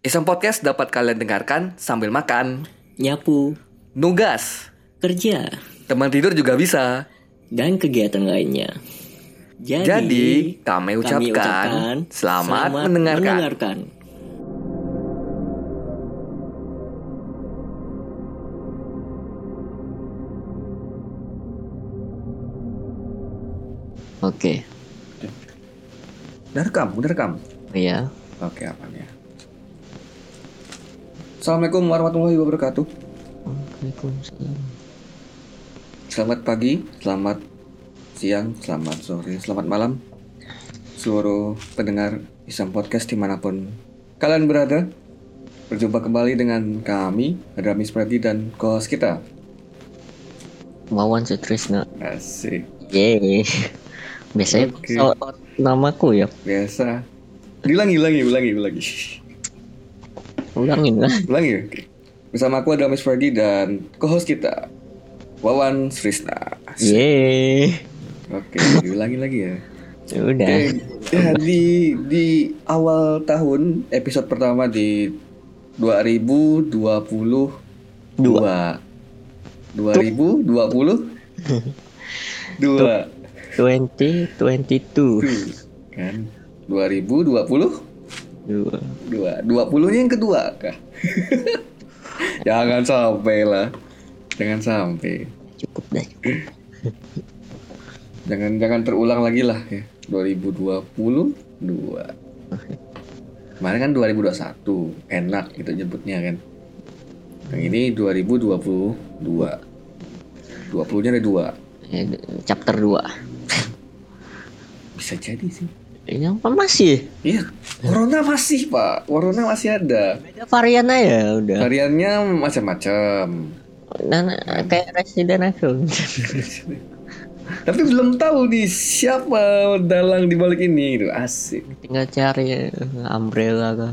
Iseng Podcast dapat kalian dengarkan sambil makan, nyapu, nugas, kerja, teman tidur juga bisa. dan kegiatan lainnya. Jadi, Jadi, kami ucapkan selamat mendengarkan. mendengarkan. Oke, Udah rekam, udah rekam. ya. Oke, apa nih? Assalamualaikum warahmatullahi wabarakatuh. Waalaikumsalam. Selamat pagi, selamat siang, selamat sore, selamat malam Seluruh pendengar Isam Podcast di mana pun kalian berada Berjumpa kembali dengan kami, Adramis Pradi dan co-host kita Wawan Sutrisna. Asik, Yeay. Biasanya Oke. soal namaku ya. biasa Diulangi, ulangi, ulangi, ulangi Ulangin lah. Ulangi, oke Bersama aku Adramis Pradi dan co-host kita Wawan Srisna. Yeay. Oke, diulangi lagi ya Ya Udah. Oke, ya, di di awal tahun episode pertama di 2022 Dua. 2020 dua 2022. kan 2020 Dua. dua. 20 nya yang kedua kah? Jangan sampai lah. Jangan sampai. Cukup dah. jangan jangan terulang lagi lah ya. 2020 dua kemarin kan 2021 enak gitu nyebutnya kan. Yang ini 2022 20 nya ada dua. Ya, chapter 2. bisa jadi sih Ini apa masih? iya corona masih pak corona masih ada Beda varian aja udah. variannya macam-macam Nah, nah, kayak Resident Evil. tapi belum tahu nih siapa dalang di balik ini gitu asik Tinggal cari umbrella kah.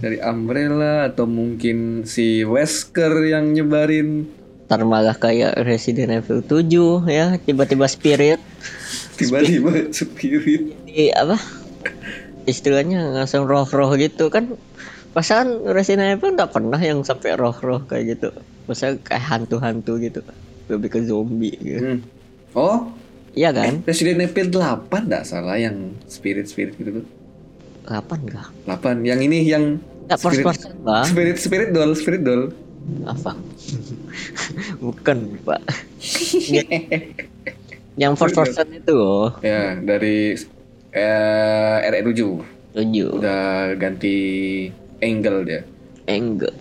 dari Umbrella atau mungkin si Wesker yang nyebarin Ntar malah kayak Resident Evil 7 ya, tiba-tiba spirit tiba-tiba spirit di apa? Istilahnya langsung roh-roh gitu kan. Pasangan Resident Evil nggak pernah yang sampai roh-roh kayak gitu. Masa kayak hantu-hantu gitu. Lebih ke zombie gitu. Hmm. oh Iya kan? Resident Evil 8 nggak salah yang spirit spirit gitu tuh Kapan enggak? 8 yang ini yang Enggak first person, Bang. spirit spirit doll spirit doll Apa? Bukan, Pak. Yang first person itu loh. ya dari eh, RE7 Tujuh. udah ganti angle dia Angle.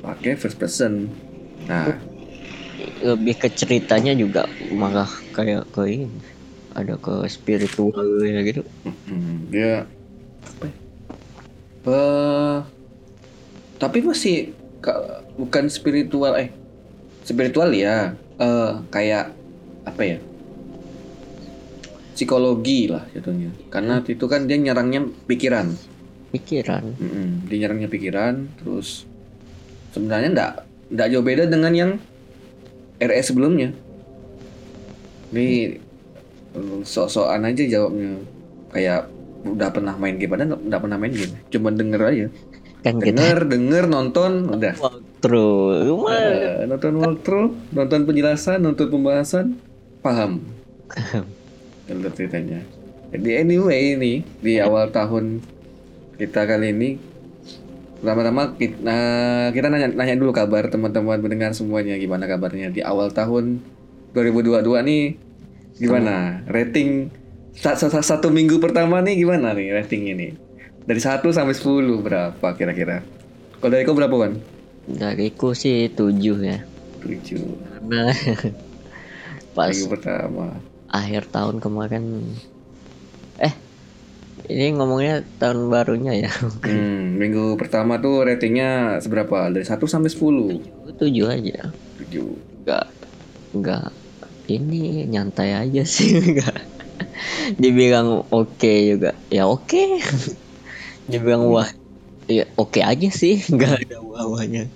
pakai first person nah Lebih ke ceritanya juga malah kayak ke ini. Ada ke spiritual ya gitu. hmm, dia apa ya? Eh, tapi masih ka- bukan spiritual eh spiritual ya eh kayak apa ya psikologi lah jatuhnya. Karena itu kan dia nyerangnya pikiran. Pikiran. Mm-mm, dia nyerangnya pikiran terus sebenarnya ndak ndak jauh beda dengan yang RS sebelumnya. Ini eh, sok-sokan aja jawabnya. Kayak udah pernah main game padahal nggak pernah main game. Cuma denger aja. Kan kita denger denger nonton udah. Walkthrough. Eh, nonton walkthrough nonton penjelasan nonton pembahasan paham Itu ceritanya. Jadi anyway ini di awal tahun kita kali ini pertama-tama kita, kita nanya, nanya dulu kabar teman-teman mendengar semuanya gimana kabarnya di awal tahun 2022 nih? Gimana? Rating sa- sa- satu minggu pertama nih gimana nih rating ini? Dari 1 sampai 10 berapa kira-kira? Kalau dari kau berapa kan Dariku sih tujuh ya. 7 Karena pas minggu pertama akhir tahun kemarin eh ini ngomongnya tahun barunya ya Hmm, minggu pertama tuh ratingnya seberapa? Dari 1 sampai 10. tujuh aja 7. nggak nggak ini nyantai aja sih nggak dibilang oke juga ya oke dibilang wah ya oke aja sih nggak ada wah-wahnya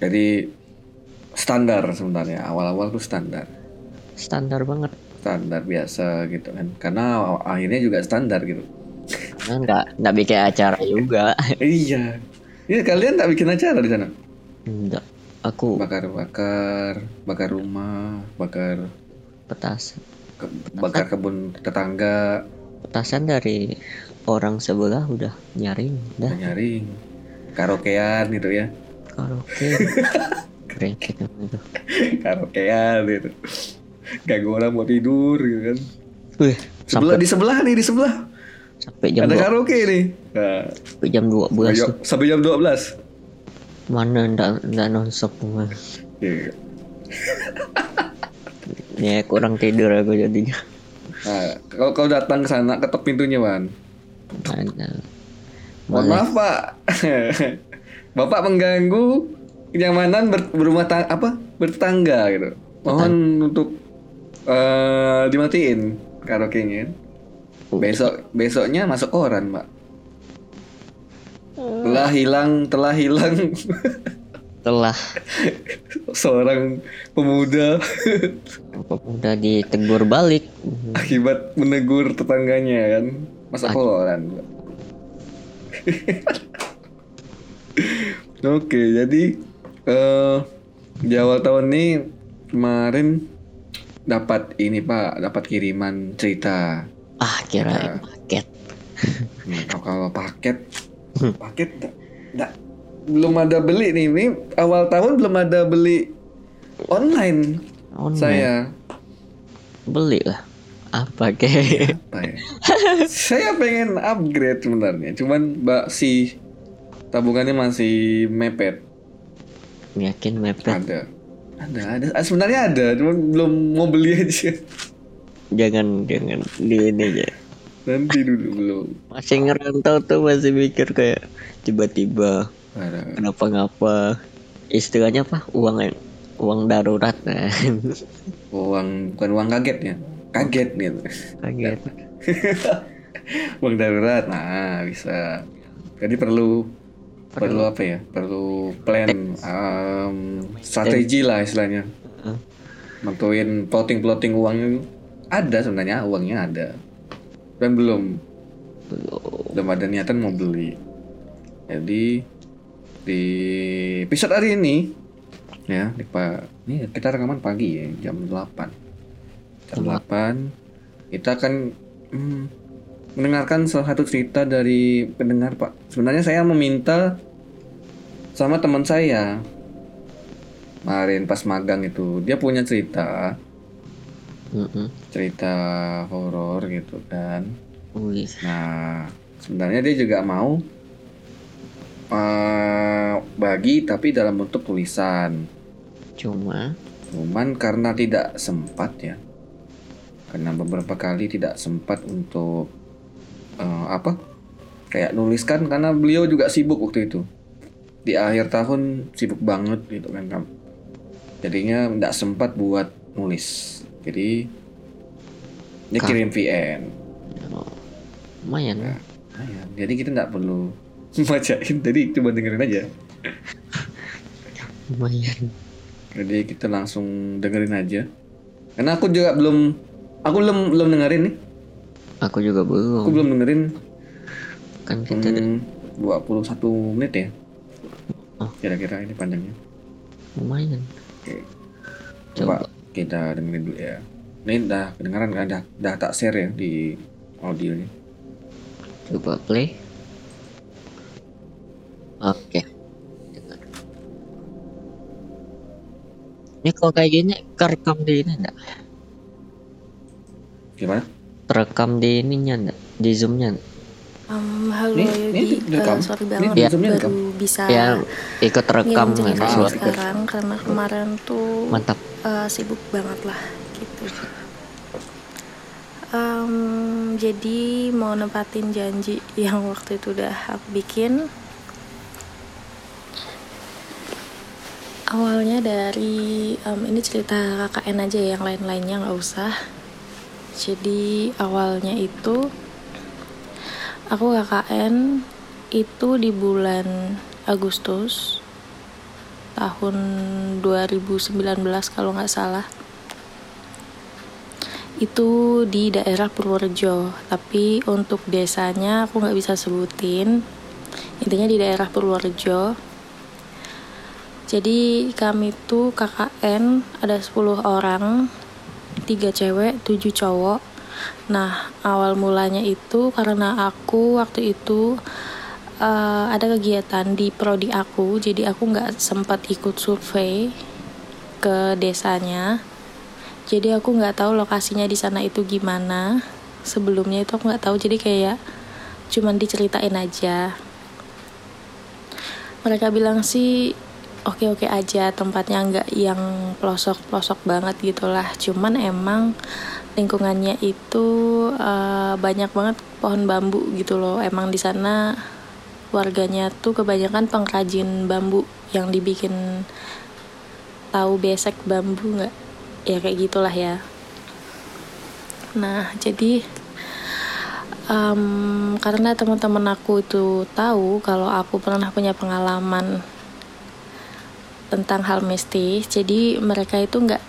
Jadi standar sebenarnya. Awal-awal tuh standar. Standar banget Standar biasa gitu kan. Karena akhirnya juga standar gitu. Nah, nggak nggak bikin acara juga. iya. Ini kalian tak bikin acara di sana? Enggak. Aku Bakar-bakar, bakar rumah, bakar petasan. ke- bakar kebun tetangga, Petasan dari orang sebelah udah nyaring. Dah nyaring, karaokean gitu ya, karaoke. Krengket itu. karaokean gitu. Gak orang mau tidur gitu kan. Wih, Sebelah sampai di sebelah nih di sebelah sampai jam ada dua, karaoke nih. Nah, sampai jam 12 sampai jam- sampai jam 12 Mana ndak ndak nonstop mah. Iya. Ya kurang tidur aku jadinya. Nah, kalau kau datang ke sana ketok pintunya Wan. Ada. Mohon maaf Pak, Bapak mengganggu kenyamanan ber- berumah tang apa bertetangga gitu. Mohon untuk eh dimatiin karaoke-nya. Besok besoknya masuk koran Pak. Telah hilang, telah hilang Telah seorang pemuda udah ditegur balik. akibat menegur tetangganya kan masuk koran. Oke, jadi eh di awal tahun ini kemarin dapat ini Pak, dapat kiriman cerita. Ah, kirain paket. Hmm, kalau- kalau paket, paket nggak- nggak- belum ada beli nih. Ini awal tahun belum ada beli online Online. saya. Beli lah. Apa kek? Apa ya? saya pengen upgrade sebenarnya, cuman mbak si tabungannya masih mepet. Yakin mepet. Ada, ada, ada. Ah, Sebenarnya ada, cuman belum mau beli aja. Jangan jangan di ini aja. Nanti dulu belum. Masih ngerantau tuh masih mikir kayak tiba-tiba kenapa ngapa istilahnya apa uang uang darurat nah. Uang bukan uang kaget ya, kaget gitu. kaget uang darurat, nah bisa. Jadi perlu perlu apa ya? Perlu plan, um, strategi lah istilahnya. Mentuin plotting plotting uangnya ada sebenarnya uangnya ada, dan belum. Belum. Belum ada niatan mau beli. Jadi di episode hari ini ya di pak ini kita rekaman pagi ya jam 8 jam 8 kita akan hmm, mendengarkan salah satu cerita dari pendengar pak. Sebenarnya saya meminta sama teman saya. Kemarin pas magang itu dia punya cerita. Mm-mm. cerita horor gitu kan. Wih, Nah, sebenarnya dia juga mau eh, bagi tapi dalam bentuk tulisan. cuma? Cuman karena tidak sempat ya, karena beberapa kali tidak sempat untuk eh, apa? Kayak nuliskan karena beliau juga sibuk waktu itu. Di akhir tahun sibuk banget gitu kan. Jadinya tidak sempat buat nulis. Jadi dia kirim VN. oh, lumayan Ya. Nah, ya. Jadi kita nggak perlu bacain, jadi coba dengerin aja. lumayan Jadi kita langsung dengerin aja. Karena aku juga belum, aku belum belum dengerin nih. Aku juga belum Aku belum dengerin kan kita hmm, 21 menit ya. Oh. Kira-kira ini panjangnya. lumayan Oke. coba, Coba kita dengerin dulu ya. Ini udah kedengaran kan? Dah, dah tak share ya di audionya. coba play oke Dengar. ini kalau kayak gini kerekam di ini enggak Gimana? Terekam di ininya di zoomnya? Um, halo Nih, Yogi, nih, direkam. Eh, sorry banget di zoomnya baru direkam. bisa ya ikut rekam kan suara sekarang karena kemarin tuh mantap eh, sibuk banget lah gitu. Em, jadi mau nempatin janji yang waktu itu udah aku bikin. Awalnya dari em, ini cerita KKN aja ya, yang lain-lainnya nggak usah. Jadi awalnya itu aku KKN itu di bulan Agustus tahun 2019 kalau nggak salah. Itu di daerah Purworejo tapi untuk desanya aku nggak bisa sebutin. Intinya di daerah Purworejo. Jadi kami tuh KKN ada 10 orang tiga cewek tujuh cowok. Nah awal mulanya itu karena aku waktu itu uh, ada kegiatan di prodi aku jadi aku nggak sempat ikut survei ke desanya. Jadi aku nggak tahu lokasinya di sana itu gimana. Sebelumnya itu aku nggak tahu jadi kayak cuman diceritain aja. Mereka bilang sih oke oke aja tempatnya nggak yang pelosok pelosok banget gitulah. Cuman emang lingkungannya itu uh, banyak banget pohon bambu gitu loh. Emang di sana warganya tuh kebanyakan pengrajin bambu yang dibikin tahu besek bambu nggak? Ya kayak gitulah ya. Nah jadi um, karena teman-teman aku itu tahu kalau aku pernah punya pengalaman tentang hal mistis. Jadi mereka itu nggak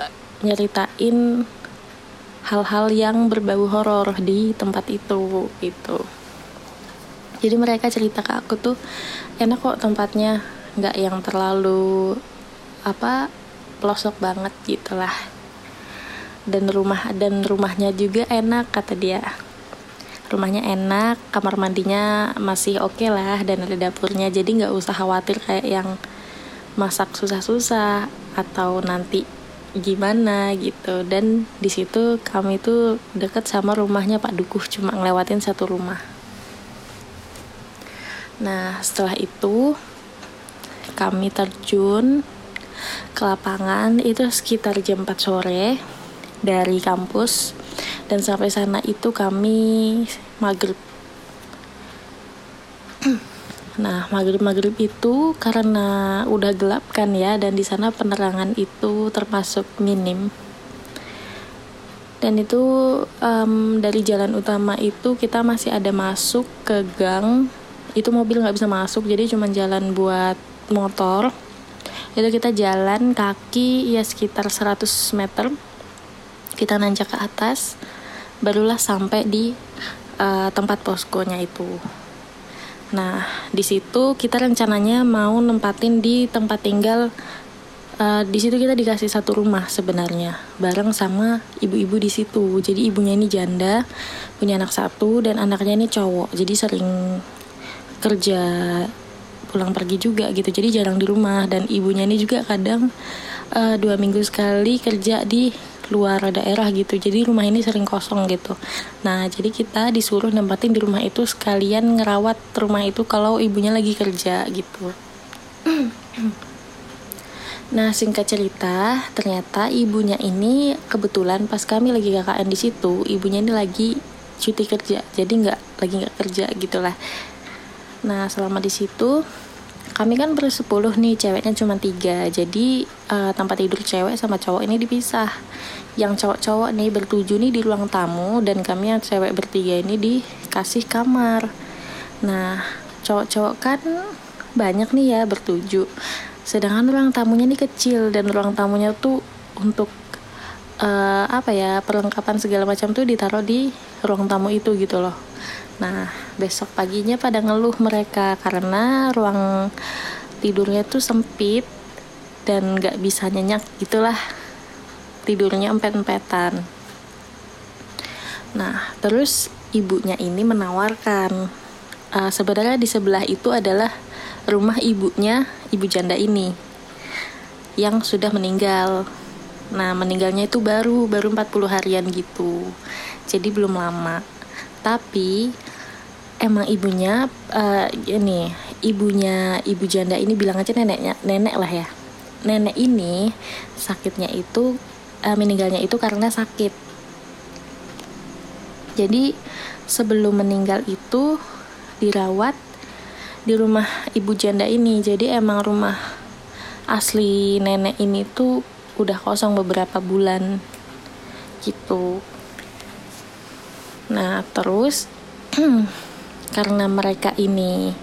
nyeritain hal-hal yang berbau horor di tempat itu gitu. Jadi mereka cerita ke aku tuh enak kok tempatnya nggak yang terlalu apa pelosok banget gitulah. Dan rumah dan rumahnya juga enak kata dia. Rumahnya enak kamar mandinya masih oke okay lah dan ada dapurnya. Jadi nggak usah khawatir kayak yang masak susah-susah atau nanti gimana gitu. Dan di situ kami tuh deket sama rumahnya Pak Dukuh cuma ngelewatin satu rumah. Nah setelah itu kami terjun ke lapangan itu sekitar jam 4 sore dari kampus. Dan sampai sana itu kami maghrib nah maghrib maghrib itu karena udah gelap kan ya dan di sana penerangan itu termasuk minim. Dan itu um, dari jalan utama itu kita masih ada masuk ke gang. Itu mobil nggak bisa masuk jadi cuma jalan buat motor. Itu kita jalan kaki ya sekitar 100 meter. Kita nanjak ke atas barulah sampai di uh, tempat poskonya itu nah di situ kita rencananya mau nempatin di tempat tinggal uh, di situ kita dikasih satu rumah sebenarnya bareng sama ibu-ibu di situ. Jadi ibunya ini janda punya anak satu dan anaknya ini cowok. Jadi sering kerja pulang pergi juga gitu. Jadi jarang di rumah dan ibunya ini juga kadang uh, dua minggu sekali kerja di luar daerah gitu. Jadi rumah ini sering kosong gitu. Nah jadi kita disuruh nempatin di rumah itu sekalian ngerawat rumah itu kalau ibunya lagi kerja gitu. Nah singkat cerita ternyata ibunya ini kebetulan pas kami lagi KKN di situ ibunya ini lagi cuti kerja. Jadi nggak lagi nggak kerja gitulah. Nah selama di situ kami kan bersepuluh nih ceweknya cuma tiga. Jadi uh, tempat tidur cewek sama cowok ini dipisah. Yang cowok-cowok nih bertujuh nih di ruang tamu dan kami yang cewek bertiga ini dikasih kamar. Nah cowok-cowok kan banyak nih ya bertujuh sedangkan ruang tamunya nih kecil dan ruang tamunya tuh untuk uh, apa ya perlengkapan segala macam tuh ditaruh di ruang tamu itu gitu loh nah besok paginya pada ngeluh mereka karena ruang tidurnya tuh sempit dan nggak bisa nyenyak gitulah tidurnya empet-empetan. Nah, terus ibunya ini menawarkan uh, sebenarnya di sebelah itu adalah rumah ibunya, ibu janda ini yang sudah meninggal. Nah, meninggalnya itu baru baru 40 harian gitu. Jadi belum lama. Tapi emang ibunya uh, ini ibunya ibu janda ini bilang aja neneknya nenek lah ya nenek ini sakitnya itu uh, meninggalnya itu karena sakit. Jadi sebelum meninggal itu dirawat di rumah ibu janda ini. Jadi emang rumah asli nenek ini tuh udah kosong beberapa bulan gitu. Nah terus karena mereka ini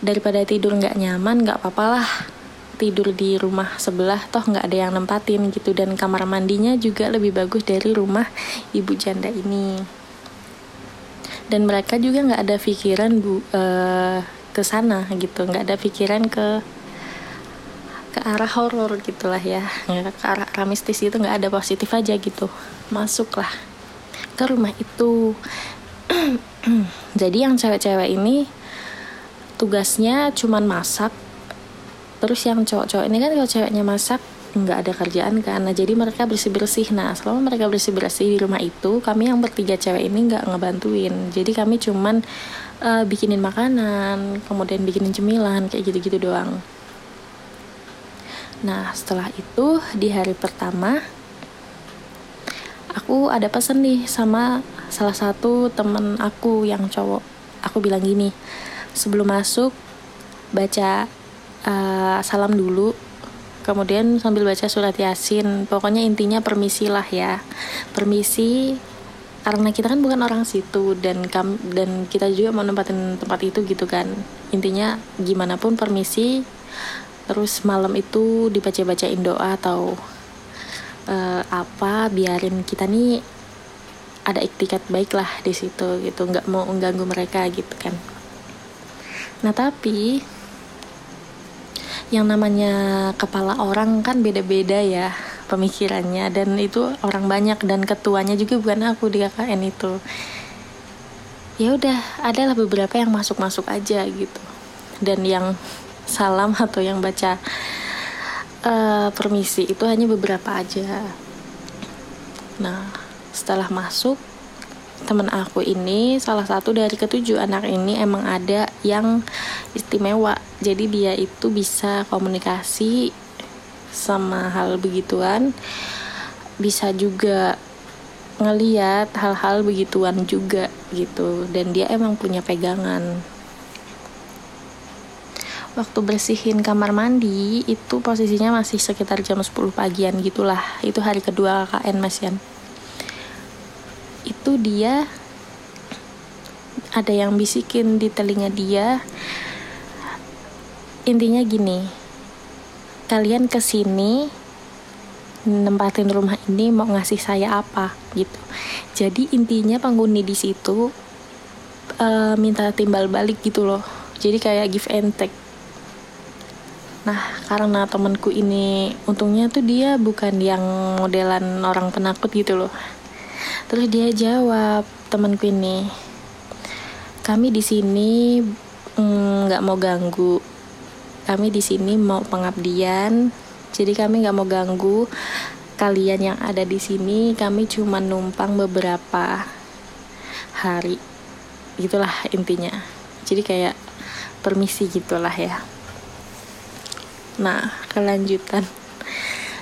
daripada tidur nggak nyaman nggak apa-apa lah. Tidur di rumah sebelah toh nggak ada yang nempatin gitu. Dan kamar mandinya juga lebih bagus dari rumah ibu janda ini. Dan mereka juga nggak ada pikiran bu uh, ke sana gitu. Nggak ada pikiran ke ke arah horor gitulah ya. Ke arah, arah mistis itu nggak ada positif aja gitu. Masuklah ke rumah itu jadi yang cewek-cewek ini tugasnya cuman masak. Terus yang cowok-cowok ini kan kalau ceweknya masak nggak ada kerjaan kan. Nah jadi mereka bersih bersih nah selama mereka bersih bersih di rumah itu kami yang bertiga cewek ini nggak ngebantuin. Jadi kami cuman uh, bikinin makanan kemudian bikinin cemilan kayak gitu gitu doang. Nah setelah itu di hari pertama aku ada pesan nih sama salah satu temen aku yang cowok. Aku bilang gini sebelum masuk baca uh, salam dulu kemudian sambil baca surat yasin. Pokoknya intinya permisi lah ya. Permisi karena kita kan bukan orang situ dan kam dan kita juga mau nempatin tempat itu gitu kan. Intinya gimana pun permisi terus malam itu dibaca bacain doa atau uh, apa biarin kita nih ada iktikat baik lah di situ gitu. Nggak mau mengganggu mereka gitu kan. Nah tapi yang namanya kepala orang kan beda-beda ya pemikirannya. Dan itu orang banyak dan ketuanya juga bukan aku di KKN itu. Ya udah adalah beberapa yang masuk-masuk aja gitu. Dan yang salam atau yang baca uh, permisi itu hanya beberapa aja. Nah setelah masuk temen aku ini salah satu dari ketujuh anak ini emang ada yang istimewa. Jadi dia itu bisa komunikasi sama hal begituan. Bisa juga ngeliat hal-hal begituan juga gitu. Dan dia emang punya pegangan waktu bersihin kamar mandi itu posisinya masih sekitar jam 10 pagian gitulah. Itu hari kedua KKN Mas Yan. Itu dia ada yang bisikin di telinga dia. Intinya gini kalian ke sini nempatin rumah ini mau ngasih saya apa gitu. Jadi intinya penghuni di situ uh, minta timbal balik gitu loh. Jadi kayak give and take Nah, karena temanku ini untungnya tuh dia bukan yang modelan orang penakut gitu loh. Terus dia jawab temanku ini kami di sini mm, nggak mm, mau ganggu. Kami di sini mau pengabdian. Jadi kami nggak mau ganggu. Kalian yang ada di sini kami cuma numpang beberapa hari. Gitulah intinya. Jadi kayak permisi gitulah ya nah kelanjutan.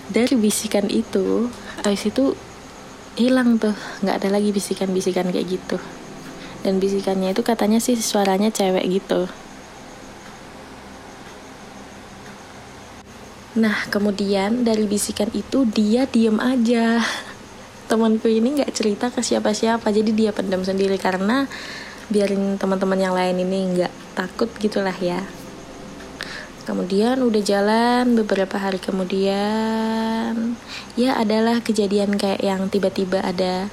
Dari bisikan itu habis itu hilang tuh. Nggak ada lagi bisikan-bisikan kayak gitu. Dan bisikannya itu katanya sih suaranya cewek gitu. Nah kemudian dari bisikan itu dia diem aja. Temanku ini nggak cerita ke siapa-siapa jadi dia pendam sendiri karena biarin teman-teman yang lain ini nggak takut gitulah ya kemudian udah jalan beberapa hari kemudian ya adalah kejadian kayak yang tiba-tiba ada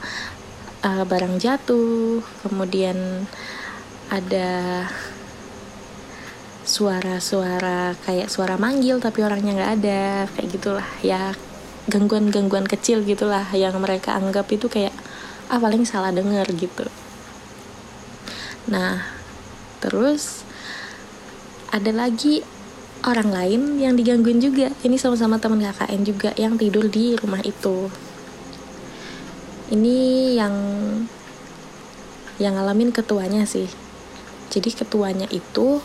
uh, barang jatuh kemudian ada suara-suara kayak suara manggil tapi orangnya nggak ada kayak gitulah ya gangguan-gangguan kecil gitulah yang mereka anggap itu kayak ah paling salah denger gitu. Nah terus ada lagi orang lain yang digangguin juga. Ini sama-sama teman KKN juga yang tidur di rumah itu. Ini yang yang ngalamin ketuanya sih. Jadi ketuanya itu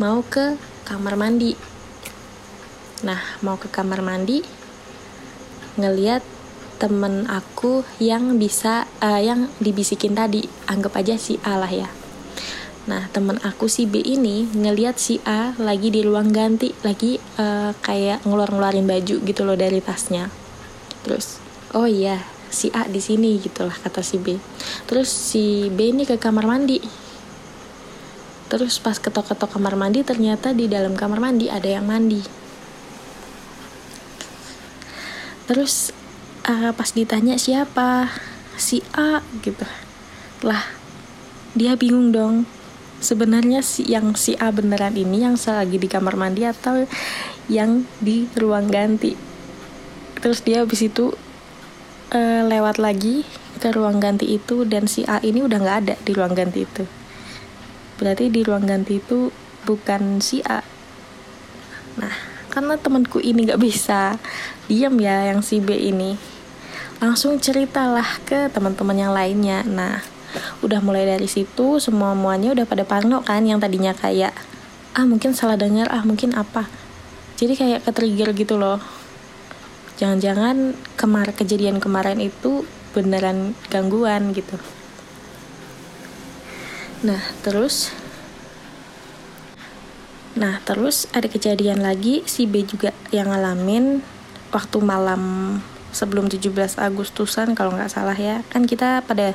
mau ke kamar mandi. Nah mau ke kamar mandi ngeliat temen aku yang bisa uh, yang dibisikin tadi. Anggap aja si A lah ya Nah, temen aku si B ini ngeliat si A lagi di ruang ganti, lagi uh, kayak ngeluar-ngeluarin baju gitu loh dari tasnya. Terus, oh iya, si A di sini gitulah kata si B. Terus si B ini ke kamar mandi. Terus pas ketok-ketok kamar mandi ternyata di dalam kamar mandi ada yang mandi. terus uh, pas ditanya siapa si A gitu lah dia bingung dong sebenarnya si yang si A beneran ini yang lagi di kamar mandi atau yang di ruang ganti. Terus dia habis itu uh, lewat lagi ke ruang ganti itu dan si A ini udah nggak ada di ruang ganti itu. Berarti di ruang ganti itu bukan si A. Nah karena temanku ini nggak bisa diam ya yang si B ini. Langsung ceritalah ke teman-teman yang lainnya. Nah udah mulai dari situ semua muanya udah pada parno kan yang tadinya kayak ah mungkin salah dengar ah mungkin apa. Jadi kayak ke trigger gitu loh. Jangan-jangan kemar kejadian kemarin itu beneran gangguan gitu. Nah terus nah terus ada kejadian lagi si B juga yang ngalamin waktu malam sebelum 17 Agustusan kalau nggak salah ya. Kan kita pada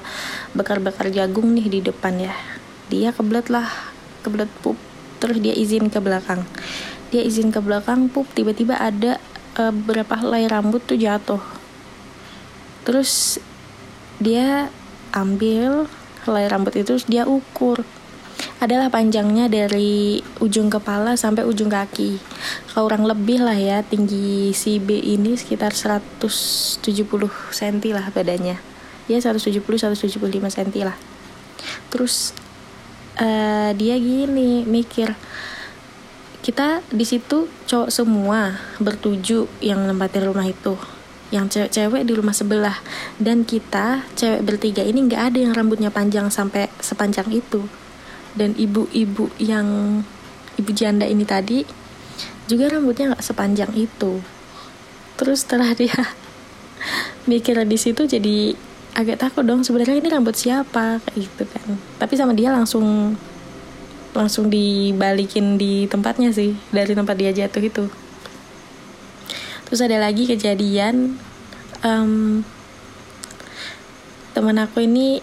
bakar-bakar jagung nih di depan ya. Dia kebelet lah kebelet pup. Terus dia izin ke belakang. Dia izin ke belakang pup. Tiba-tiba ada uh, beberapa helai rambut tuh jatuh. Terus dia ambil helai rambut itu terus dia ukur adalah panjangnya dari ujung kepala sampai ujung kaki. Kurang lebih lah ya tinggi si B ini sekitar 170 cm lah badannya. Ya 170-175 cm lah. Terus uh, dia gini mikir kita di situ cowok semua bertuju yang nempatin rumah itu. Yang cewek-cewek di rumah sebelah. Dan kita cewek bertiga ini nggak ada yang rambutnya panjang sampai sepanjang itu dan ibu-ibu yang ibu janda ini tadi juga rambutnya nggak sepanjang itu. Terus setelah dia mikir di situ jadi agak takut dong sebenarnya ini rambut siapa? Kayak gitu kan. Tapi sama dia langsung langsung dibalikin di tempatnya sih dari tempat dia jatuh itu. Terus ada lagi kejadian um, teman aku ini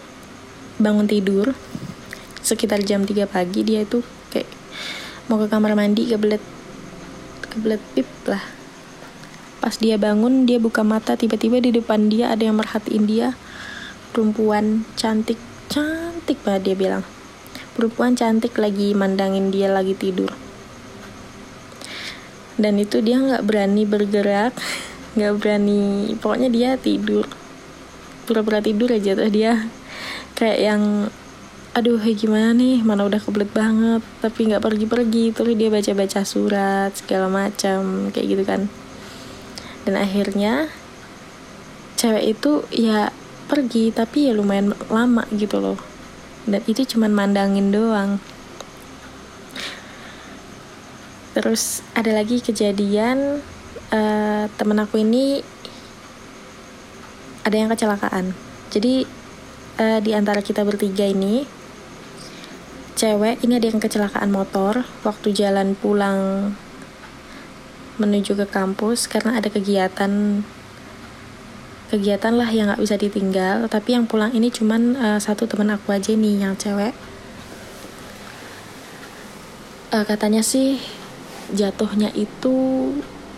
bangun tidur sekitar jam 3 pagi dia itu kayak mau ke kamar mandi kebelet kebelet pip lah. Pas dia bangun dia buka mata tiba-tiba di depan dia ada yang merhatiin dia. Perempuan cantik cantik banget dia bilang. Perempuan cantik lagi mandangin dia lagi tidur. Dan itu dia nggak berani bergerak nggak berani pokoknya dia tidur. Pura-pura tidur aja tuh dia. Kayak yang aduh gimana nih? Mana udah kebelet banget. Tapi nggak pergi-pergi terus dia baca-baca surat segala macam kayak gitu kan. Dan akhirnya cewek itu ya pergi tapi ya lumayan lama gitu loh. Dan itu cuman mandangin doang. Terus ada lagi kejadian uh, temen aku ini ada yang kecelakaan. Jadi uh, di antara kita bertiga ini cewek ini ada yang kecelakaan motor. Waktu jalan pulang menuju ke kampus karena ada kegiatan kegiatan lah yang nggak bisa ditinggal. Tapi yang pulang ini cuman uh, satu teman aku aja nih yang cewek. Uh, katanya sih jatuhnya itu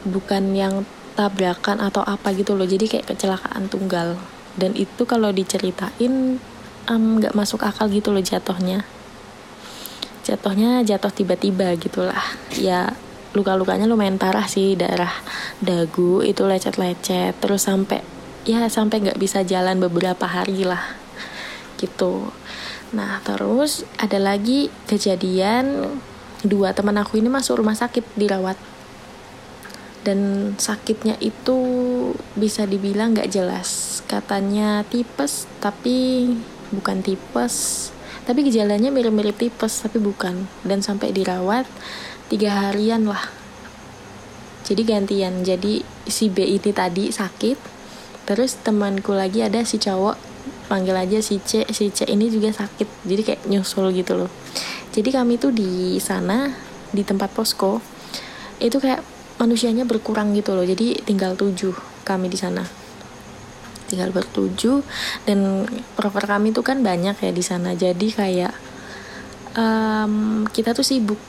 bukan yang tabrakan atau apa gitu loh. Jadi kayak kecelakaan tunggal. Dan itu kalau diceritain nggak um, masuk akal gitu loh jatuhnya jatuhnya jatuh tiba-tiba gitulah. Ya luka-lukanya lumayan parah sih daerah dagu itu lecet-lecet terus sampai ya sampai nggak bisa jalan beberapa hari lah gitu. Nah terus ada lagi kejadian dua teman aku ini masuk rumah sakit dirawat. Dan sakitnya itu bisa dibilang nggak jelas. Katanya tipes tapi bukan tipes tapi gejalanya mirip-mirip tipes tapi bukan. Dan sampai dirawat tiga harian lah. Jadi gantian. Jadi si B ini tadi sakit terus temanku lagi ada si cowok panggil aja si C. Si C ini juga sakit. Jadi kayak nyusul gitu loh. Jadi kami tuh di sana di tempat posko itu kayak manusianya berkurang gitu loh. Jadi tinggal tujuh kami di sana tinggal bertujuh. Dan proker kami tuh kan banyak ya di sana. Jadi kayak um, kita tuh sibuk.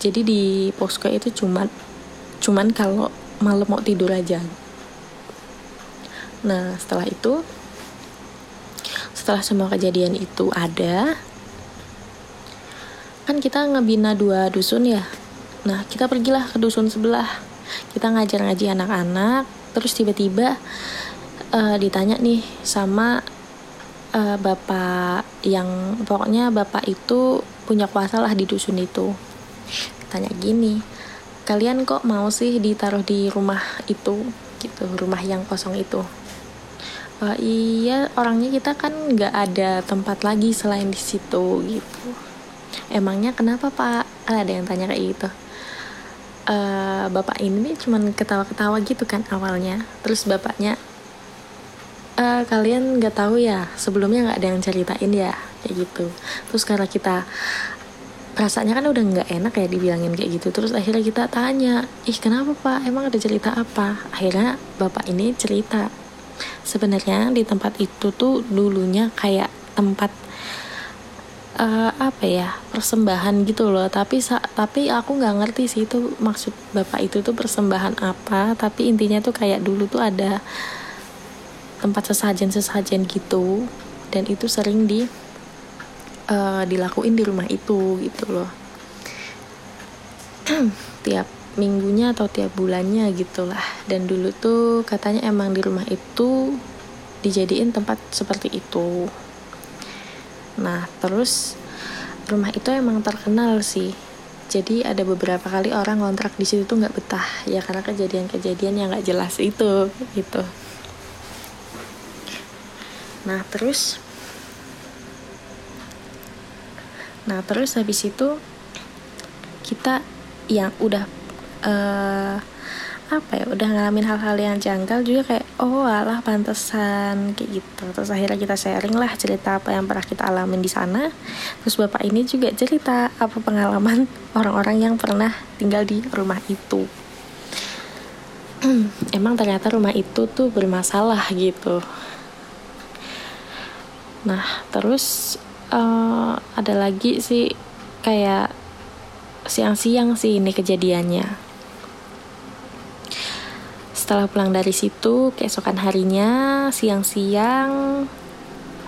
Jadi di posko itu cuman cuman kalau malam mau tidur aja. Nah setelah itu setelah semua kejadian itu ada kan kita ngebina dua dusun ya. Nah kita pergilah ke dusun sebelah. Kita ngajar ngaji anak-anak terus tiba-tiba uh, ditanya nih sama uh, bapak yang pokoknya bapak itu punya kuasa lah di dusun itu. Tanya gini kalian kok mau sih ditaruh di rumah itu? Gitu rumah yang kosong itu. Uh, iya orangnya kita kan nggak ada tempat lagi selain di situ gitu. Emangnya kenapa pak? Ada yang tanya kayak gitu. Uh, bapak ini cuman ketawa-ketawa gitu kan awalnya. Terus bapaknya uh, kalian nggak tahu ya sebelumnya nggak ada yang ceritain ya kayak gitu. Terus karena kita perasaannya kan udah nggak enak ya dibilangin kayak gitu. Terus akhirnya kita tanya ih kenapa pak? Emang ada cerita apa? Akhirnya bapak ini cerita sebenarnya di tempat itu tuh dulunya kayak tempat uh, apa ya persembahan gitu loh. Tapi tapi aku nggak ngerti sih itu maksud bapak itu tuh persembahan apa. Tapi intinya tuh kayak dulu tuh ada tempat sesajen sesajen gitu dan itu sering di uh, dilakuin di rumah itu gitu loh. Tiap minggunya atau tiap bulannya gitulah dan dulu tuh katanya emang di rumah itu dijadiin tempat seperti itu. Nah terus rumah itu emang terkenal sih. Jadi ada beberapa kali orang ngontrak di situ tuh nggak betah. Ya karena kejadian-kejadian yang nggak jelas itu gitu nah terus? Nah terus habis itu kita yang udah uh, apa ya udah ngalamin hal-hal yang janggal juga kayak oh alah pantesan kayak gitu. Terus akhirnya kita sharing lah cerita apa yang pernah kita alamin di sana. Terus bapak ini juga cerita apa pengalaman orang-orang yang pernah tinggal di rumah itu. Emang ternyata rumah itu tuh bermasalah gitu nah terus uh, ada lagi sih kayak siang-siang sih ini kejadiannya. Setelah pulang dari situ keesokan harinya siang-siang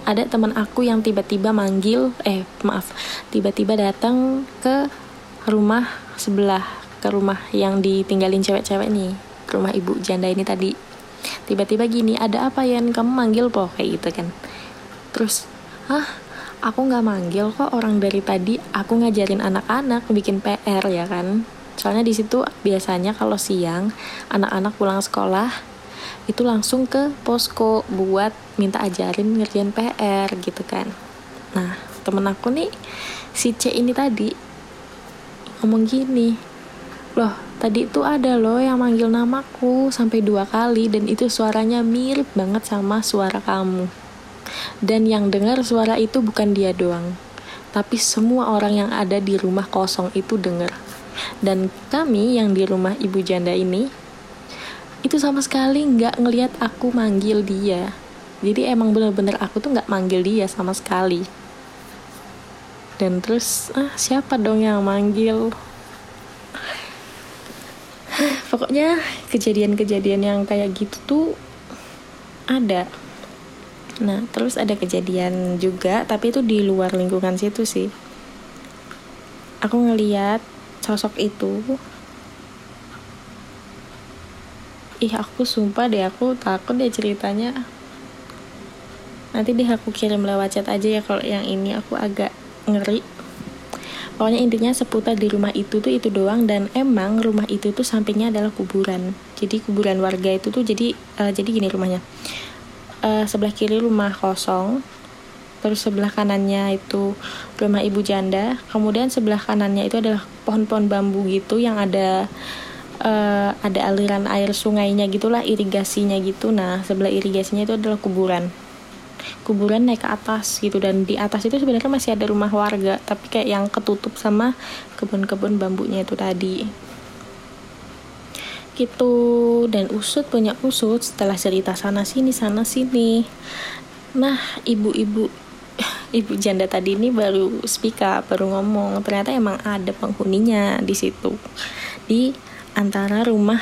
ada teman aku yang tiba-tiba manggil eh maaf tiba-tiba datang ke rumah sebelah ke rumah yang ditinggalin cewek-cewek nih ke rumah ibu janda ini tadi. Tiba-tiba gini ada apa ya kamu manggil po? Kayak gitu kan terus hah? Aku nggak manggil kok orang dari tadi. Aku ngajarin anak-anak bikin PR ya kan? Soalnya di situ biasanya kalau siang anak-anak pulang sekolah itu langsung ke posko buat minta ajarin ngerjain PR gitu kan. Nah temen aku nih si C ini tadi ngomong gini loh tadi itu ada loh yang manggil namaku sampai dua kali dan itu suaranya mirip banget sama suara kamu dan yang dengar suara itu bukan dia doang, tapi semua orang yang ada di rumah kosong itu dengar. Dan kami yang di rumah ibu janda ini, itu sama sekali nggak ngelihat aku manggil dia. Jadi emang bener-bener aku tuh nggak manggil dia sama sekali. Dan terus, ah siapa dong yang manggil? Pokoknya kejadian-kejadian yang kayak gitu tuh ada Nah, terus ada kejadian juga, tapi itu di luar lingkungan situ sih. Aku ngeliat sosok itu. Ih, aku sumpah deh, aku takut deh ceritanya. Nanti deh aku kirim lewat chat aja ya kalau yang ini aku agak ngeri. Pokoknya intinya seputar di rumah itu tuh itu doang dan emang rumah itu tuh sampingnya adalah kuburan. Jadi kuburan warga itu tuh jadi uh, jadi gini rumahnya uh, sebelah kiri rumah kosong terus sebelah kanannya itu rumah ibu janda. Kemudian sebelah kanannya itu adalah pohon-pohon bambu gitu yang ada uh, ada aliran air sungainya gitulah irigasinya gitu. Nah sebelah irigasinya itu adalah kuburan. Kuburan naik ke atas gitu dan di atas itu sebenarnya masih ada rumah warga tapi kayak yang ketutup sama kebun-kebun bambunya itu tadi gitu dan usut punya usut setelah cerita sana sini sana sini nah ibu-ibu ibu janda tadi ini baru speak up baru ngomong ternyata emang ada penghuninya di situ di antara rumah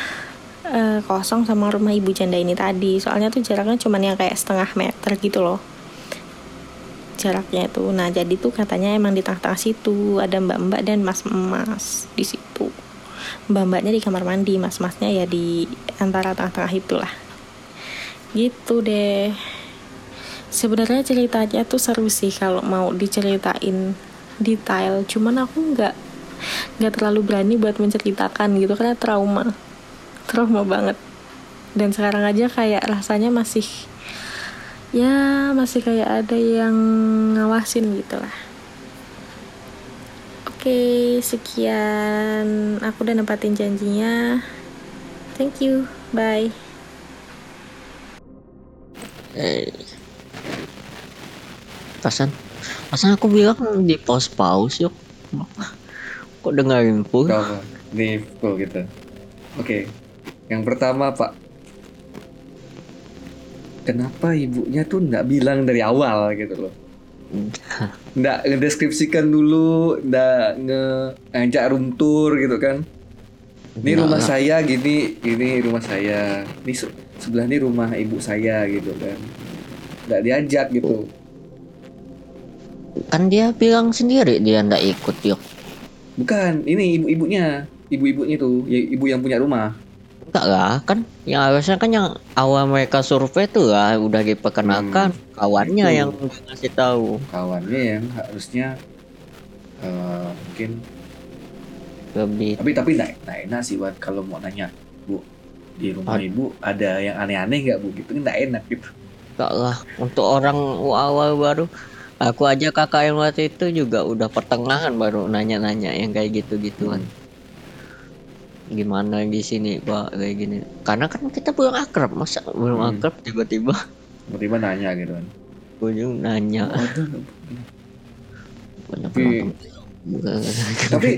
eh, kosong sama rumah ibu janda ini tadi. Soalnya tuh jaraknya cuman yang kayak setengah meter gitu loh. Jaraknya itu. Nah, jadi tuh katanya emang di tengah-tengah situ ada mbak-mbak dan mas-mas di situ. Mbak-mbaknya di kamar mandi, mas-masnya ya di antara tengah-tengah itulah. Gitu deh. Sebenarnya ceritanya tuh seru sih kalau mau diceritain detail. Cuman aku nggak nggak terlalu berani buat menceritakan gitu karena trauma trauma banget dan sekarang aja kayak rasanya masih ya masih kayak ada yang ngawasin gitu lah oke sekian aku udah nempatin janjinya thank you bye Eh. Pasan, pasan aku bilang di pause pause yuk. Kok dengerin full? Gak apa. Nih, full gitu. Oke. Yang pertama, Pak. Kenapa ibunya tuh nggak bilang dari awal gitu loh? Nggak ngedeskripsikan dulu, nggak nge ngajak room tour gitu kan? Ini Nggak rumah lah. saya gini, ini rumah saya. Ini se- sebelah ini rumah ibu saya gitu kan. Nggak diajak gitu. Kan dia bilang sendiri dia ndak ikut yuk. Bukan, ini ibu-ibunya, ibu-ibunya tuh, ya, ibu yang punya rumah. Enggak lah, kan yang harusnya kan yang awal mereka survei tuh lah udah diperkenalkan kawannya Itu. yang ngasih tahu. Kawannya yang harusnya eh, mungkin Lebih tapi tapi nggak nggak enak sih buat kalau mau nanya bu. Di rumah Ad- ibu ada yang aneh-aneh nggak bu? Gitu nggak enak gitu. Enggak lah. Untuk orang awal baru aku aja kakak yang waktu itu juga udah pertengahan baru nanya-nanya yang kayak gitu-gituan. Gimana di sini Pak? Kayak gini. Karena kan kita belum akrab, masa belum Hmm. akrab tiba-tiba tiba-tiba nanya gitu kan. Ujung nanya. Banyak Tapi- tapi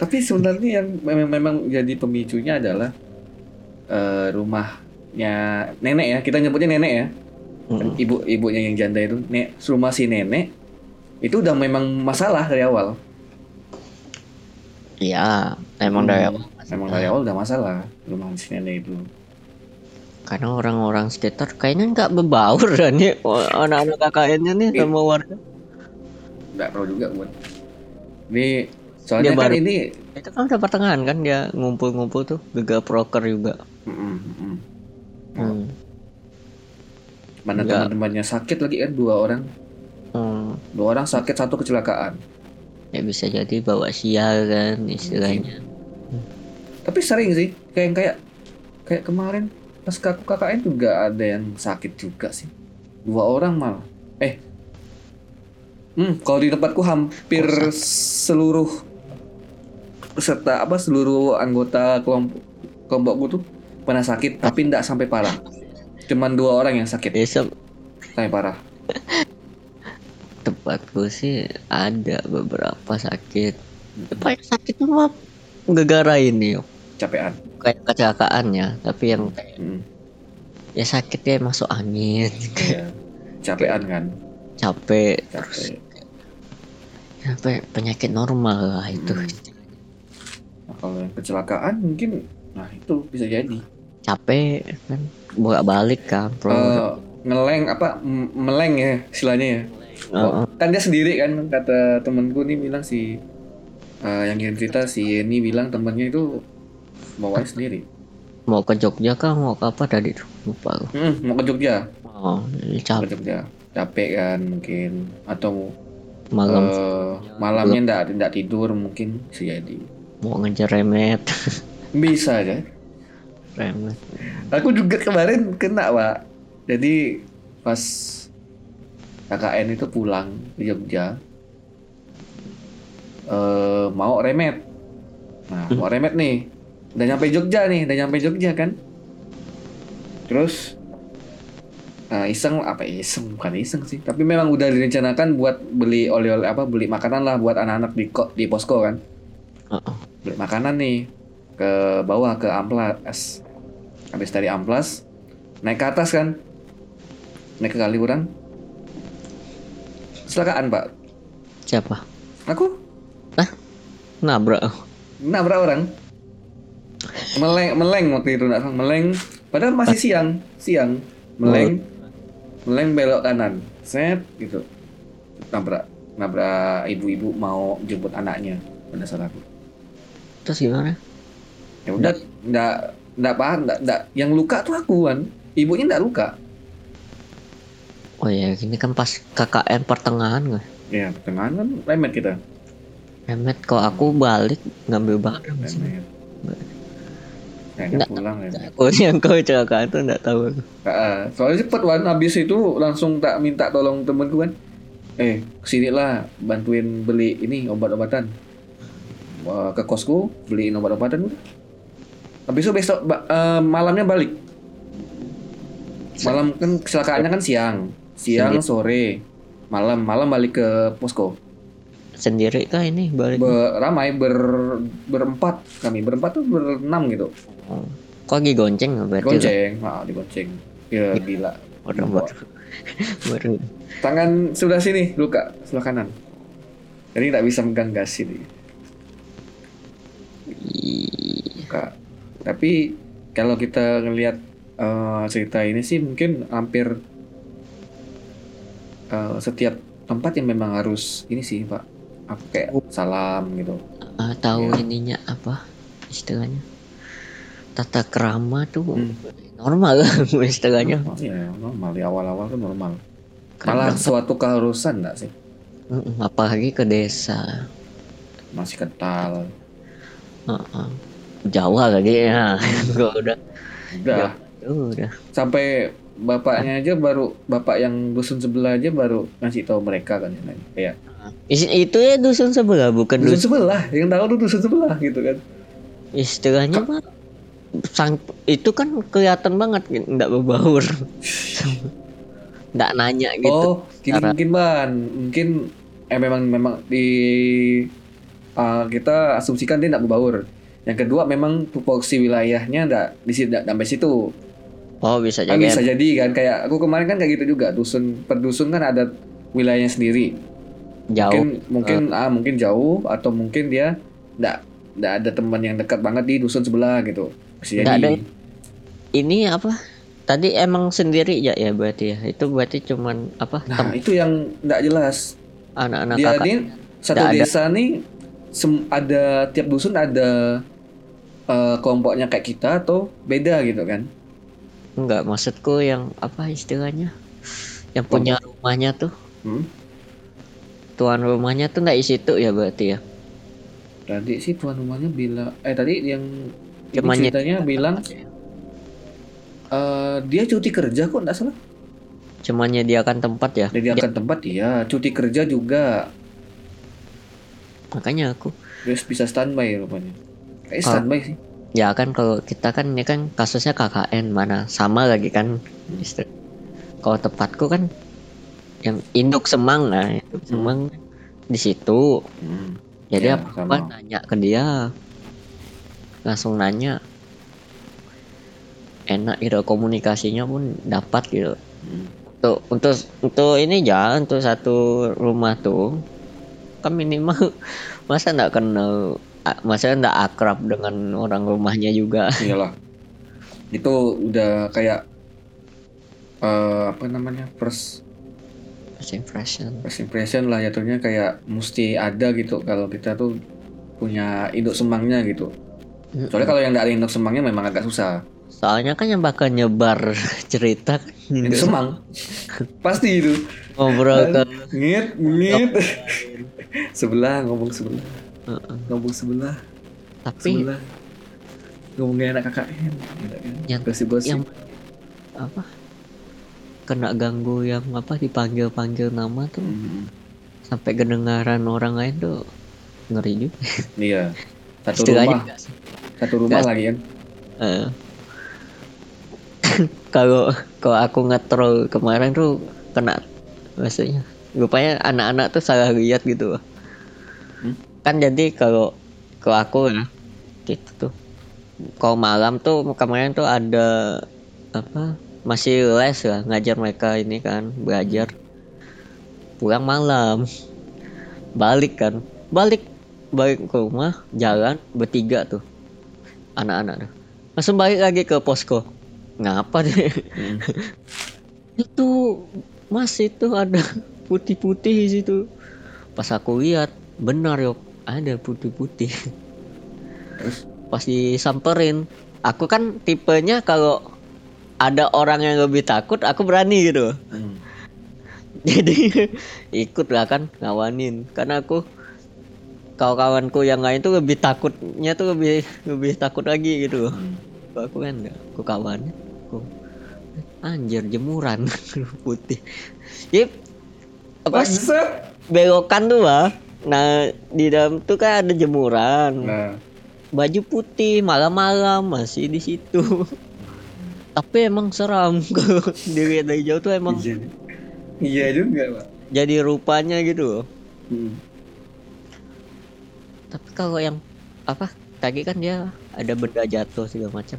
tapi sebenarnya yang memang memang jadi pemicunya adalah eh, rumahnya nenek ya. Kita nyebutnya nenek ya. Mm-mm. ibu ibunya yang janda itu nek rumah si nenek itu udah memang masalah dari awal. Iya, emang dari Hmm, awal. Memang dari awal udah masalah rumah si nenek itu Karena orang-orang sekitar kayaknya nggak berbaur kan ya anak-anak KKN-nya nih Iya. sama warga. nggak tahu juga buat ini soalnya Dia kan baru- ini Itu kan udah pertengahan kan dia ngumpul-ngumpul tuh gegap proker juga. mm, mm, mm. Hmm. mana teman-temannya sakit lagi kan dua orang Hmm. dua orang sakit satu kecelakaan Ya bisa jadi bawa sial kan istilahnya. Tapi sering sih kayak kayak kayak kemarin pas aku KKN juga ada yang sakit juga sih. Dua orang malah. Eh hmm kalau di tempatku hampir seluruh peserta apa seluruh anggota kelompok kelompokku tuh pernah sakit tapi tidak sampai parah. Cuman dua orang yang sakit. Desa sampai parah. Tempatku sih ada beberapa sakit. Paling sakit tuh gara-gara ini yuk. capean Kayak kecelakaannya, tapi yang kayak Hmm, ya sakitnya masuk angin, iya. capean kan capek, terus capek sampai penyakit normal lah itu. Hmm. Nah, kalau yang kecelakaan mungkin nah itu bisa jadi Capek kan bolak balik kan. Eh, ngeleng apa meleng ya istilahnya ya Heeh. kan dia sendiri kan kata temanku nih bilang si eh, yang ngirim cerita si Yeni bilang temannya itu bawain sendiri. Mau ke Jogja kan mau ke apa tadi tuh lupa. Hmm, mau ke Jogja. Oh, capek ke Jogja. Capek kan mungkin. Atau malam. eh, malamnya ndak ndak tidur mungkin. Bisa jadi. Mau ngejar remet. bisa aja. Remet. Aku juga kemarin kena pak. Jadi pas KKN itu pulang ke Jogja, eh mau remet. Nah mau remet nih, udah nyampe Jogja nih, udah nyampe Jogja kan. Terus nah, iseng apa iseng? Bukan iseng sih, tapi memang udah direncanakan buat beli oleh-oleh apa beli makanan lah buat anak-anak di di posko kan. Beli makanan nih ke bawah ke amplas. Habis dari amplas naik ke atas kan? Naik ke kaliurang. Kecelakaan pak. Siapa? aku Nabrak. nabrak orang? Meleng meleng waktu itu nggak salah meleng. Padahal masih siang. Siang. Meleng. Meleng belok kanan. Set gitu. Nabrak nabrak ibu-ibu mau jemput anaknya. Pada saat aku. Terus gimana ya udah. Nggak nggak paham nggak nggak yang luka tuh aku kan ibunya nggak luka. Oh ya. Ini kan pas KKN pertengahan gue ya pertengahan kan. Remet kita Remet kok aku balik ngambil barang sih. Nggak. pulang ya Aku yang kau kecelakaan tuh nggak tahu. Ah, soalnya cepet wan. Habis itu langsung tak minta tolong temenku kan eh ke sini lah bantuin beli ini obat-obatan. Wah, ke kosku beliin obat-obatan habis itu besok ba- eh, malamnya balik. Malam kan kecelakaannya kan siang siang. sore. Malam malam balik ke posko Sendiri kah ini balik? Be- ramai ber berempat kami. Berempat tuh berenam gitu. Oh. Kok lagi gonceng nggak berarti? gonceng ah digonceng ya gila. Orang baru. baru. tangan sebelah sini luka sebelah kanan. Jadi nggak bisa megang gas ini. Luka. Tapi kalau kita ngelihat eh, cerita ini sih mungkin hampir eh, setiap tempat yang memang harus ini sih pak aku kayak salam gitu ah, tahu Ya. ininya apa istilahnya? Tata kerama tuh Hmm. normal istilahnya. normal ya normal di awal-awal kan normal Kadang- malah suatu keharusan nggak sih apalagi ke desa. masih kental Heeh. Jawa lagi ya. Gua udah udah udah. sampai bapaknya aja baru bapak yang dusun sebelah aja baru ngasih tahu mereka kan kayak itu ya dusun sebelah bukan dusun dusun sebelah yang tahu tuh dusun sebelah gitu kan. Istilahnya mah sang itu kan kelihatan banget nggak berbaur. Nggak nanya gitu. Oh gini Cara- mungkin ban. Mungkin eh memang memang di uh, kita asumsikan dia nggak berbaur. Yang kedua memang tupoksi wilayahnya nggak di situ nggak sampai situ. Oh bisa kan jadi. bisa jadi kan. Kayak aku kemarin kan kayak gitu juga. Dusun per dusun kan ada wilayahnya sendiri jauh. Mungkin mungkin ah mungkin jauh atau mungkin dia nggak nggak ada teman yang dekat banget di dusun sebelah gitu. Bisa jadi. ada. ini apa? Tadi emang sendiri ya ya berarti ya? Itu berarti cuman apa? Nah itu yang nggak jelas. Anak-anak dia kakak. ini satu Nggak ada. desa nih sem- ada tiap dusun ada eh, kelompoknya kayak kita atau beda gitu kan? Enggak maksudku yang apa istilahnya? Yang punya rumahnya tuh. Hmm? Tuan rumahnya tuh nggak di situ ya berarti ya? Tadi sih tuan rumahnya bilang eh tadi yang Cuman ceritanya bilang eh, dia cuti kerja kok nggak salah. Cuman menyediakan tempat ya? Dia akan tempat iya. Cuti kerja juga. Makanya aku. Dia bisa standby rupanya. Kayak Ah. standby sih. Ya kan kalau kita kan ini kan kasusnya KKN mana sama lagi kan. Istri- Kalau tempatku kan yang induk semang nah induk semang di situ. Hmm. Jadi Ya, apa nanya ke dia langsung nanya enak gitu komunikasinya pun dapat gitu. Hmm. Untuk untuk untuk ini ya untuk satu rumah tuh kan minimal masa nggak kenal masa nggak akrab dengan orang rumahnya juga iyalah itu udah kayak eh, apa namanya first first impression. First impression lah jatuhnya kayak mesti ada gitu kalau kita tuh punya induk semangnya gitu. Soalnya kalau yang ada induk semangnya memang agak susah. Soalnya kan yang bakal nyebar cerita kan induk semang? Pasti itu. Ngobrol ke ngit ngit. Sebelah ngomong sebelah. Heeh. ngomong sebelah. Tapi sebelah. Ngomongin anak KKN gitu kan. Yang- gosip-gosip. yang apa kena ganggu yang apa dipanggil panggil nama tuh. Hmm, sampai kedengaran orang lain tuh ngeri juga. Iya. Satu rumah. satu rumah Nggak- lagi kan Eh. kalau kalau aku ngetrol kemarin tuh kena maksudnya. Rupanya anak-anak tuh salah lihat gitu. Hmm? kan jadi kalau kalau aku ya gitu tuh. Kalau malam tuh kemarin tuh ada apa masih les lah ngajar mereka ini kan belajar. Pulang malam. Balik kan. Balik balik ke rumah jalan bertiga tuh. Anak-anak tuh. Langsung balik lagi ke posko. Ngapa deh Hmm. itu mas itu ada putih-putih di situ. Pas aku lihat benar yok. Ada putih-putih. Terus? pas disamperin. Aku kan tipenya kalau ada orang yang lebih takut aku berani gitu. Hmm. jadi ikut lah kan ngawanin. Karena aku kalau kawanku yang lain tuh lebih takutnya tuh lebih lebih takut lagi gitu. Hmm. Aku kan enggak aku kawannya aku anjir jemuran putih. Jadi apa? Belokan tuh lah nah di dalam tuh kan ada jemuran. Nah, baju putih malam-malam masih di situ tapi emang seram kalau dilihat dari jauh tuh emang iya. Iya juga, Pak. jadi rupanya gitu loh. Hmm. tapi kalau yang apa tadi kan dia ada benda jatuh segala macam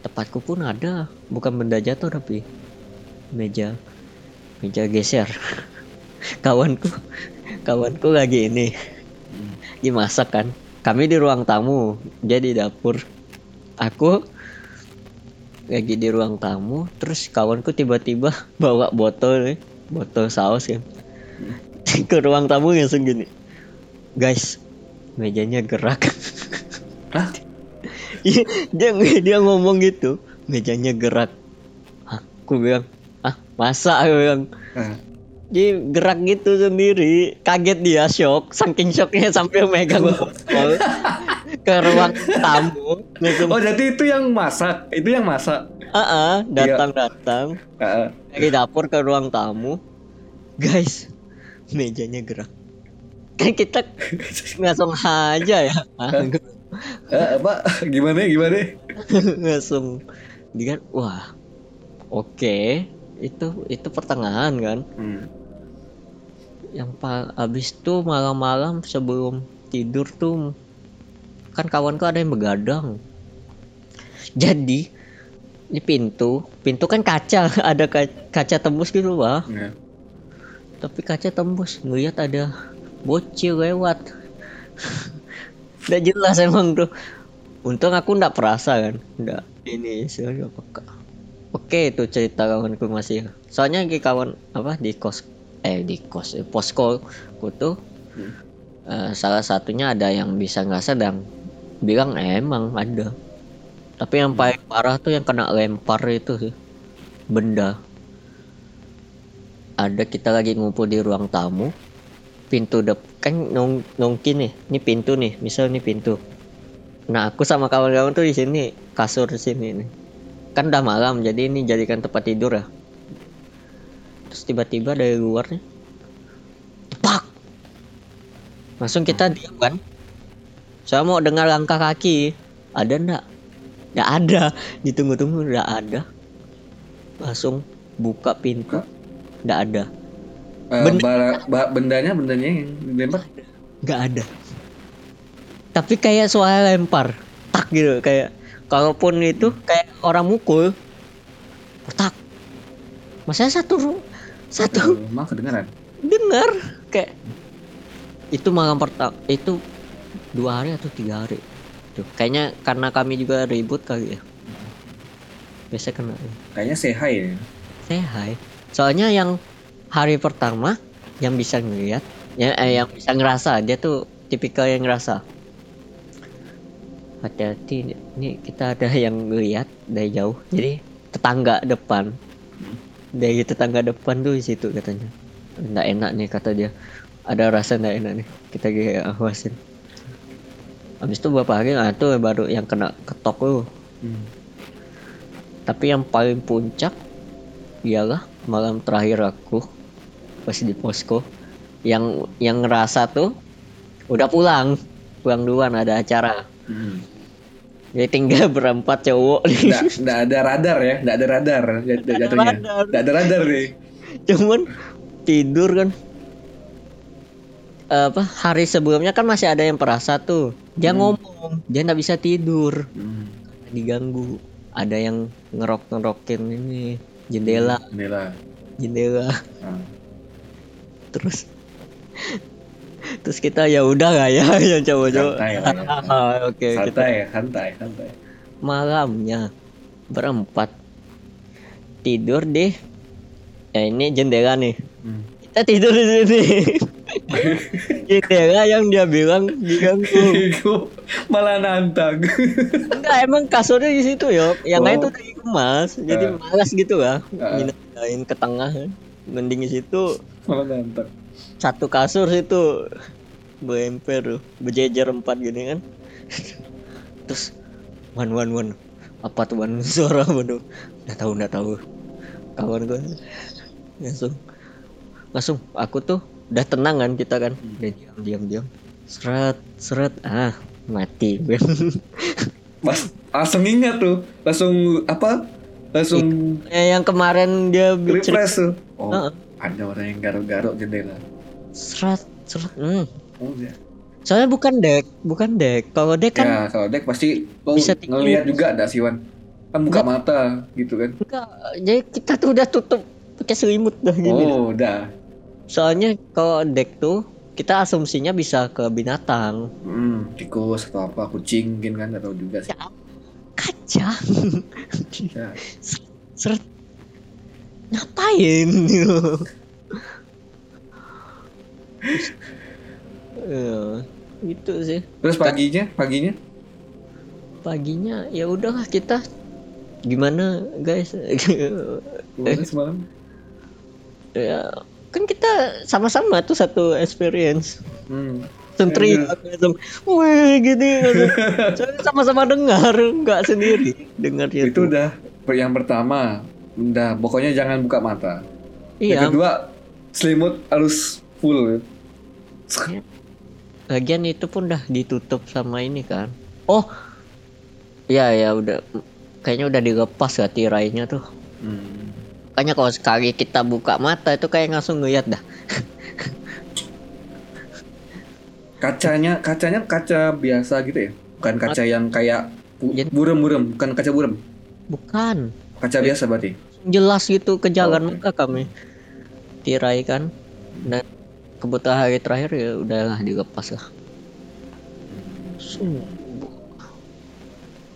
tempatku pun ada bukan benda jatuh tapi meja meja geser kawanku kawanku lagi ini Hmm. lagi masak kan kami di ruang tamu dia di dapur aku lagi di ruang tamu terus kawanku tiba-tiba bawa botol nih, botol saus kan. Ke ruang tamu langsung gini guys mejanya gerak. Hah? Iya, dia dia ngomong gitu mejanya gerak. Aku bilang ah masa? Aku bilang. Nah, dia gerak gitu sendiri. Kaget dia shock. Saking shocknya sampai megang botol ke ruang tamu Oh, jadi itu yang masak. Itu yang masak. ah ah, datang datang Heeh. dari dapur ke ruang tamu guys mejanya gerak kan kita langsung aja ya? Eh, apa? Gimana? Gimana? langsung dia kan wah oke itu itu pertengahan kan Hmm. yang pa abis tuh malam-malam sebelum tidur tuh kan kawanku ada yang begadang. Jadi ini pintu. Pintu kan kaca ada ka- kaca tembus gitu lah Ya. tapi kaca tembus ngeliat ada bocil lewat. Udah jelas emang tuh untung aku ndak perasa kan. Ndak ini soalnya apa oke itu cerita kawanku masih. Soalnya di kawan apa di kos eh di kos eh, posko ku tuh Hmm. eh, salah satunya ada yang bisa nggak sedang bilang "Eh, emang ada. Tapi yang paling parah tuh yang kena lempar itu sih benda. Ada kita lagi ngumpul di ruang tamu pintu dep kan nong nongkin nih ini pintu nih misal ini pintu. Nah aku sama kawan-kawan tuh di sini kasur di sini nih. Kan udah malam jadi ini jadikan tempat tidur ya. Terus tiba-tiba dari luar nih pak! Langsung kita diam kan saya mau dengar langkah kaki. Ada ndak? Nggak ada. Ditunggu-tunggu nggak ada. Langsung buka pintu nggak ada. Eh, Benda- bara- ba- bendanya bendanya yang dilempar? Nggak ada. Tapi kayak suara lempar. Tak gitu kayak kalaupun itu kayak orang mukul tak. Masa satu satu Emang kedengeran? Dengar kayak itu malam pertama itu dua hari atau tiga hari. Tuh kayaknya karena kami juga ribut kali ya. Biasa kena. Kayaknya hi ya. hi. Soalnya yang hari pertama yang bisa ngeliat ya eh, yang bisa ngerasa dia tuh tipikal yang ngerasa hati-hati ini kita ada yang ngeliat dari jauh. Jadi tetangga depan. Dari tetangga depan tuh di situ katanya. Nggak enak nih kata dia. Ada rasa nggak enak nih. Kita kayak awasin habis itu beberapa hari nah tuh baru yang kena ketok tuh Hmm. tapi yang paling puncak ialah malam terakhir aku pas di posko yang yang ngerasa tuh udah pulang pulang duluan ada acara Hmm. jadi tinggal berempat cowok Nggak, nggak ada radar ya, nggak ada radar Nggak ada radar. Nggak ada radar nih. cuman tidur kan apa hari sebelumnya kan masih ada yang perasa tuh dia Hmm. ngomong dia nggak bisa tidur Hmm. diganggu ada yang ngerok ngerokin ini jendela Inilah. jendela Ah. terus terus kita ya udah lah ya yang cowok-cowok lah ya. Oke kita Santai, santai, santai. malamnya berempat tidur di ya ini jendela nih Hmm. kita tidur di sini jendela yang dia bilang diganggu malah nantang. enggak emang kasurnya di situ yo. Yang lain tuh dikemas jadi Ah. malas gitu lah. Ah. pindahin ke tengah mending di situ malah nantang. satu kasur situ. Beremper tuh berjejer empat gini kan. Terus wan wan wan apa tuh wan? Suara tuh nggak tahu nggak tahu. Kawan gue langsung langsung aku tuh udah tenang kan kita kan udah diam diam diam seret seret ah mati gue Mas langsung ingat tuh, langsung apa? Langsung Eh, yang kemarin dia refresh tuh. Oh, Heeh. ada orang yang garuk-garuk jendela. seret seret hmm. Oh ya. soalnya bukan deck bukan deck kalau deck kan Ya, kalau dek pasti oh, Bisa ngelihat juga ada sih Wan. Kan buka mata gitu kan. enggak jadi kita tuh udah tutup pakai selimut dah gini Oh, udah. Soalnya kalau deck tuh kita asumsinya bisa ke binatang. Hmm, tikus atau apa, kucing mungkin kan atau juga sih. Ya, kaca. Ya. Seret. Ngapain? Ya, gitu sih. Terus paginya, paginya Paginya ya udahlah kita gimana guys? gimana semalam? ya kan kita sama-sama tuh satu experience. Hmm. Teriak langsung, wih gini sama-sama dengar, nggak sendiri dengarnya Itu tuh. udah yang pertama. Udah, pokoknya jangan buka mata. Iya, Yang kedua, selimut harus full. Lagian itu pun udah ditutup sama ini kan. Oh, ya ya udah, kayaknya udah dilepas ya tirainya tuh. Hmm. Makanya kalau sekali kita buka mata itu kayak langsung ngeliat dah. Kacanya, kacanya kaca biasa gitu ya? Bukan kaca yang kayak burem-burem, bukan kaca burem. Bukan, Kaca biasa berarti. jelas gitu ke jalan Oke. maka kami tirai kan. Dan kebetulan hari terakhir ya udahlah dilepas lah.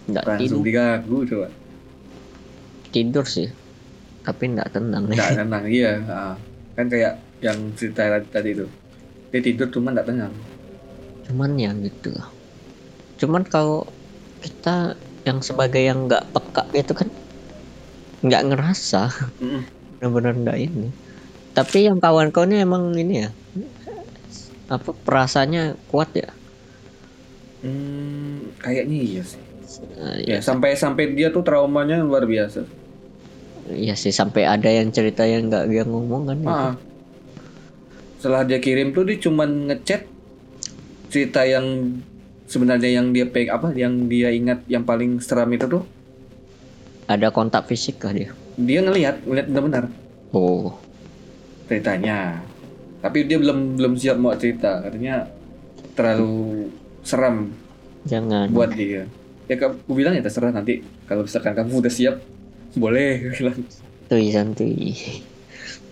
Nggak tidur, diganggu coba. tidur sih. Tapi nggak tenang nih. Nggak tenang, iya. Kan kayak yang cerita tadi itu. Dia tidur cuma nggak tenang. cuman ya gitu cuman kalau kita yang sebagai yang nggak peka itu kan nggak ngerasa Mm-mm. benar-benar nggak ini tapi yang kawan-kawannya emang ini ya apa perasaannya kuat ya Hmm, kayaknya iya sih. Eh, Ya, sampai sampai dia tuh traumanya luar biasa. Iya sih sampai ada yang cerita yang nggak dia ngomong kan ya. Ah. Setelah dia kirim tuh dia cuman ngechat cerita yang sebenarnya yang dia peg apa yang dia ingat yang paling seram itu tuh. Ada kontak fisik kah dia? Dia ngelihat ngelihat benar-benar. Oh. Ceritanya. Tapi dia belum belum siap mau cerita. Katanya terlalu seram jangan. buat dia. Ya aku bilang ya terserah nanti. Kalau misalkan kamu udah siap boleh. Bilang santuy santuy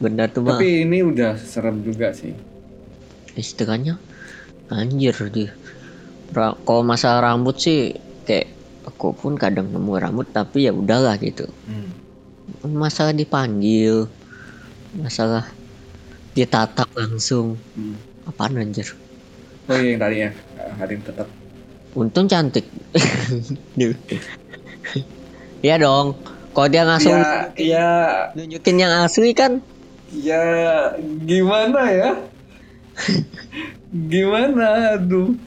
benar tuh mah tapi ini udah serem juga sih. Istilahnya anjir dia. Ra- kalau masalah rambut sih kayak aku pun kadang nemu rambut tapi ya udahlah gitu. Hmm. masalah dipanggil masalah ditatap langsung. Hmm. apaan anjir? Oh iya yang tadi ya. Yang tetap. Untung cantik. Iya dong kalau dia langsung ya ya nunjukin yang asli kan? Ya gimana ya? Gimana? Aduh.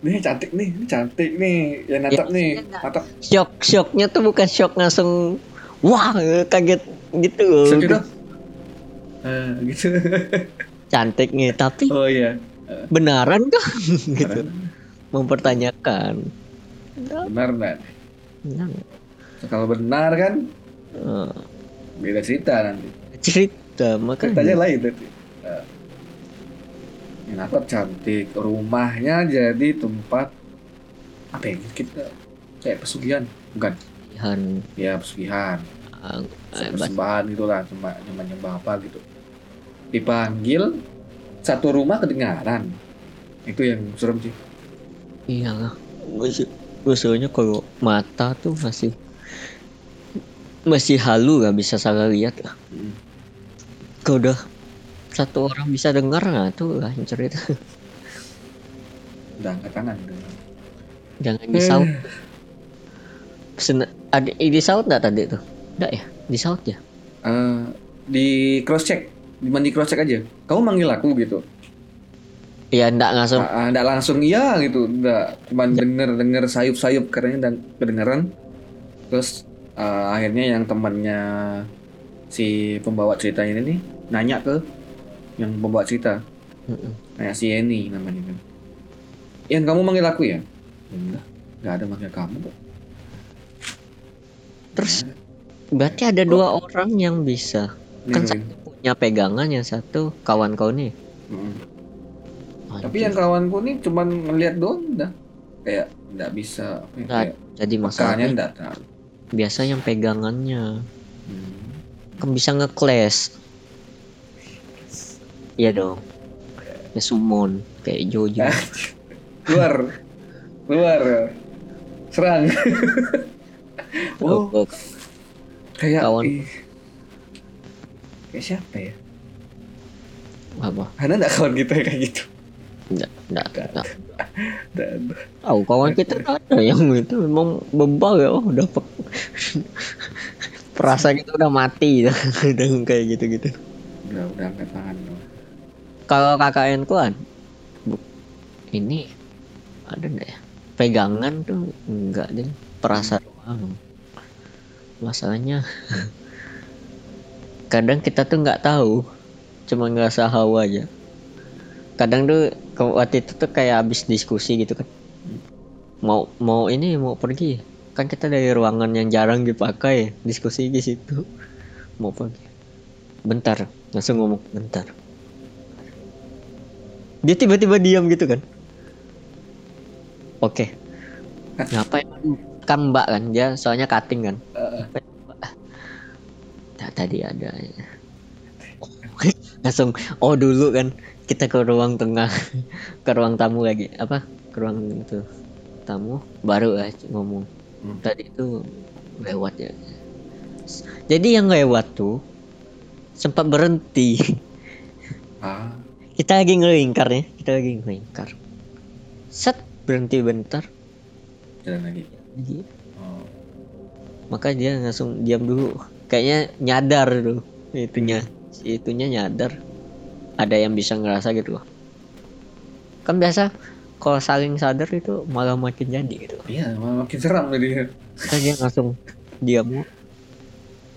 Nih cantik nih ini cantik nih. Ya natap Ya, nih nggak- natap. Shock shocknya tuh bukan shock langsung wah kaget gitu loh. Shock gitu Eh, gitu. Cantik nih tapi oh iya. benaran kah? Gitu. Mempertanyakan. Benar nggak Benar. Kalau benar kan Eh, beda cerita nanti. Cerita ceritanya makanya lain berarti Eh, natap cantik rumahnya jadi tempat apa ya kita kayak pesugihan bukan? Tuhan ya pesugihan. Ah, eh, bas- persembahan gitulah cuma nyembah apa gitu. Dipanggil satu rumah kedengaran. Itu yang serem sih. Iyalah Masih- maksudnya kalau mata tuh masih masih halu nggak bisa salah lihat lah Hmm. kalau udah satu orang bisa dengar nah tuh lah yang cerita Udah angkat tangan. jangan disaut Sen- ada di saut nggak tadi tuh enggak ya di saut ya Eh, di cross check, di di cross check aja. Kamu manggil aku gitu. ya enggak langsung Ah, ah, nggak langsung iya gitu, nggak cuman denger denger sayup sayup katanya dan kedengeran. Terus ah, akhirnya yang temannya si pembawa cerita ini nih nanya ke yang pembawa cerita, nanya si Eni namanya kan. Yang kamu manggil aku ya? Enggak, nggak ada manggil kamu kok. terus berarti ada dua orang yang bisa kan Niruin. satu punya pegangan yang satu kawan kau nih Mm. Anjir. Tapi yang kawanku nih cuman ngeliat doang udah kayak nggak bisa ya, Nggak, kayak jadi masalahnya nggak tahu. Biasa yang pegangannya. Hmm. kan bisa nge-clash. Iya dong. Ya summon. Kayak Jojo. Keluar, keluar, serang. oh, Oh, kayak kawan. ih. kayak siapa ya? apa? Ada nggak kawan kita yang kayak gitu? enggak enggak enggak tahu kawan kita ada yang itu. Memang bebal ya. Oh dapat perasaan itu udah mati udah kayak gitu-gitu. Udah, udah angkat tangan. kalau KKN ku bu- ini ada enggak ya? Pegangan tuh enggak deh perasa doang. Masalahnya kadang kita tuh nggak tahu cuma ngerasa hawa aja. Kadang tuh waktu itu tuh kayak habis diskusi gitu kan. Mau mau ini mau pergi kan kita dari ruangan yang jarang dipakai diskusi di situ. Mau pergi bentar langsung ngomong bentar. Dia tiba-tiba diam gitu kan? Oke. Ngapain? Kan mbak kan dia soalnya cutting kan? Nah, tadi ada. Langsung oh dulu kan kita ke ruang tengah ke ruang tamu lagi. Apa? Ke ruang itu tamu. Baru lah ngomong Hmm. tadi itu lewat ya. Jadi yang lewat tuh sempat berhenti. Ah, kita lagi ngelingkar ya kita lagi ngelingkar. Set berhenti bentar. Jalan lagi. lagi. Oh, maka dia langsung diam dulu. Kayaknya nyadar tuh itunya. Itunya nyadar. Ada yang bisa ngerasa gitu loh. Kan biasa kalau saling sadar itu malah makin jadi gitu. Iya, malah makin seram tadi. kan dia langsung diam.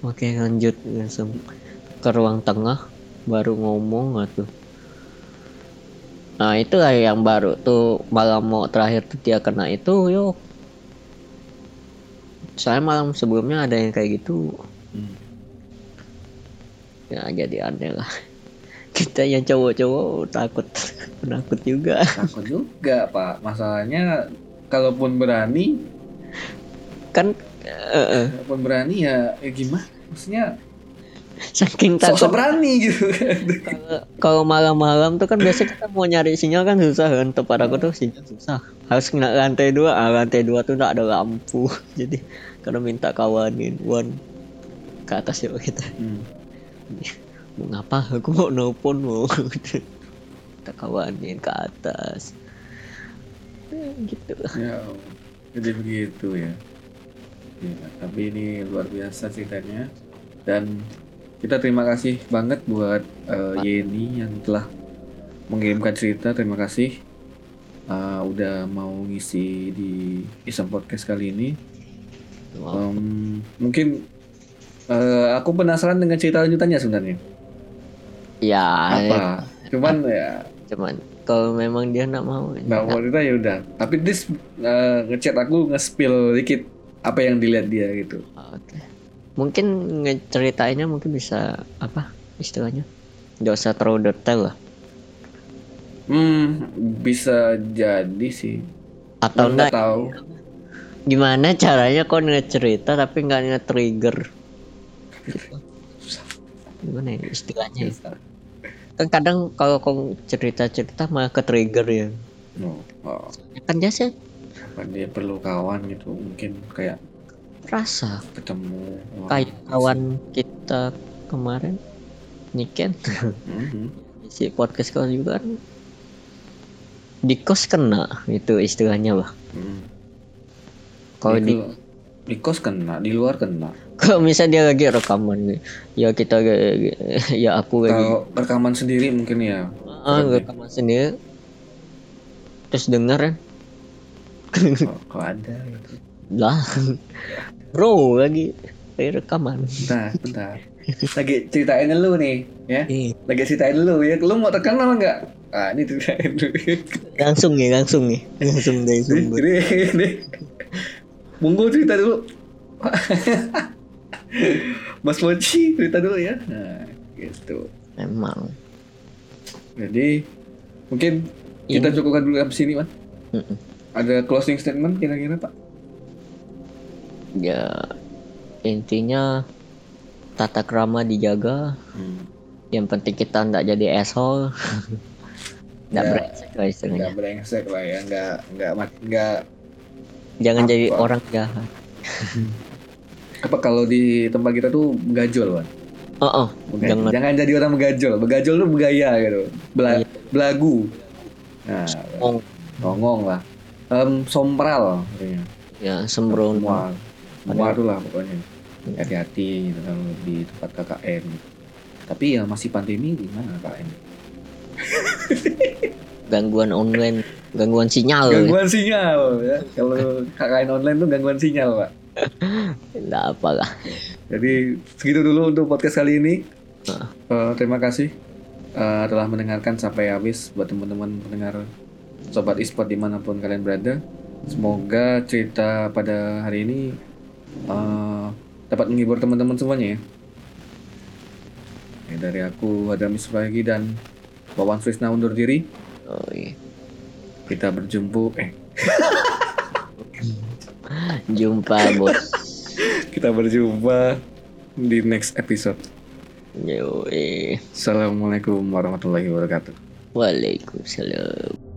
Oke lanjut. Langsung ke ruang tengah. Baru ngomong atuh nah itu lah yang baru tuh. Malam mau terakhir tuh dia kena itu yuk soalnya malam sebelumnya ada yang kayak gitu. Hmm. ya jadi aneh lah kita yang cowok-cowok takut. Penakut juga. Takut juga, Pak. Masalahnya kalaupun berani, kan eh, eh, kalaupun berani ya, ya gimana? Maksudnya saking sosok takut. berani gitu. Kalau- kalau malam-malam tuh kan biasa kita mau nyari sinyal kan susah kan. Tempat aku tuh sinyal susah. Harus kena lantai dua. Ah, lantai dua tuh nggak ada lampu. Jadi karena minta kawanin one ke atas yuk kita. Hmm. Mau ngapa aku mau nelpon mau kita kawanin ke atas Eh, gitu Ya, jadi begitu ya. Ya, tapi ini luar biasa ceritanya dan kita terima kasih banget buat eh, Yeni yang telah mengirimkan cerita. Terima kasih eh, udah mau ngisi di Isam Podcast kali ini. Wow. Em, mungkin eh, aku penasaran dengan cerita lanjutannya sebenarnya. Ya Apa? Cuman ya cuman kalau memang dia nggak mau nggak nggak- mau cerita ya udah. Tapi dis eh, ngechat aku nge-spill dikit apa yang dilihat dia gitu. Oke. Mungkin ngeceritainnya mungkin bisa apa istilahnya? Gak usah terlalu detail lah. Hmm, bisa jadi sih. Atau Nggak enggak tahu. gimana caranya kok ngecerita tapi nggak nge-trigger? Gitu. Gimana ya istilahnya? ya? Kan kadang kalau kau cerita-cerita malah ke-trigger ya. No. Oh. Kan biasa apa dia perlu kawan gitu mungkin kayak rasa ketemu kayak kawan kita kemarin Niken Mhm. si podcast kau juga kan di kos kena itu istilahnya lah Mhm. kalau di di kos kena di luar kena kalau misalnya dia lagi rekaman nih, ya kita ya aku lagi. Kalau rekaman sendiri mungkin ya. Ah, rekaman sendiri. Terus denger kan kalau kalau ada gitu? Lah bro lagi lagi rekaman. Bentar bentar. Lagi ceritain dulu nih ya. Eh, lagi ceritain dulu ya. Lu mau terkenal nggak? Ah ini ceritain dulu langsung nih langsung nih. Langsung dari sumber. Ini ini. Monggo cerita dulu Mas Mochi cerita dulu ya. Nah gitu. Emang jadi mungkin kita Ini- cukupkan dulu sampai sini man Mm-mm. ada closing statement kira-kira pak? Ya intinya tata krama dijaga. Yang penting kita nggak jadi asshole. Nggak Ya. brengsek lah istilahnya. Nggak brengsek lah ya. Nggak nggak nggak jangan jadi Apa? orang jahat apa kalau di tempat kita tuh begajol kan oh, oh jangan. jangan jadi orang begajol. Begajol tuh begaya gitu. Bela, Iya. belagu. Nah ngomong ngongong lah. Em, sompral katanya. Ya sembrono. Semua. Semua tuh lah pokoknya. Hati-hati gitu kalau di tempat KKN tapi ya masih pandemi gimana KKN gangguan online gangguan sinyal. Gangguan sinyal ya. Kalau KKN online tuh gangguan sinyal pak nggak apa lah jadi segitu dulu untuk podcast kali ini. Eh, terima kasih eh, telah mendengarkan sampai habis. Buat teman-teman pendengar sobat e-sport di mana pun kalian berada semoga cerita pada hari ini eh, dapat menghibur teman-teman semuanya ya. Ya, dari aku Adam Isfagi dan Wawan Frisna undur diri. Oh, iya. kita berjumpa eh jumpa bos. Kita berjumpa di next episode. Yo, eh. Assalamualaikum warahmatullahi wabarakatuh. Waalaikumsalam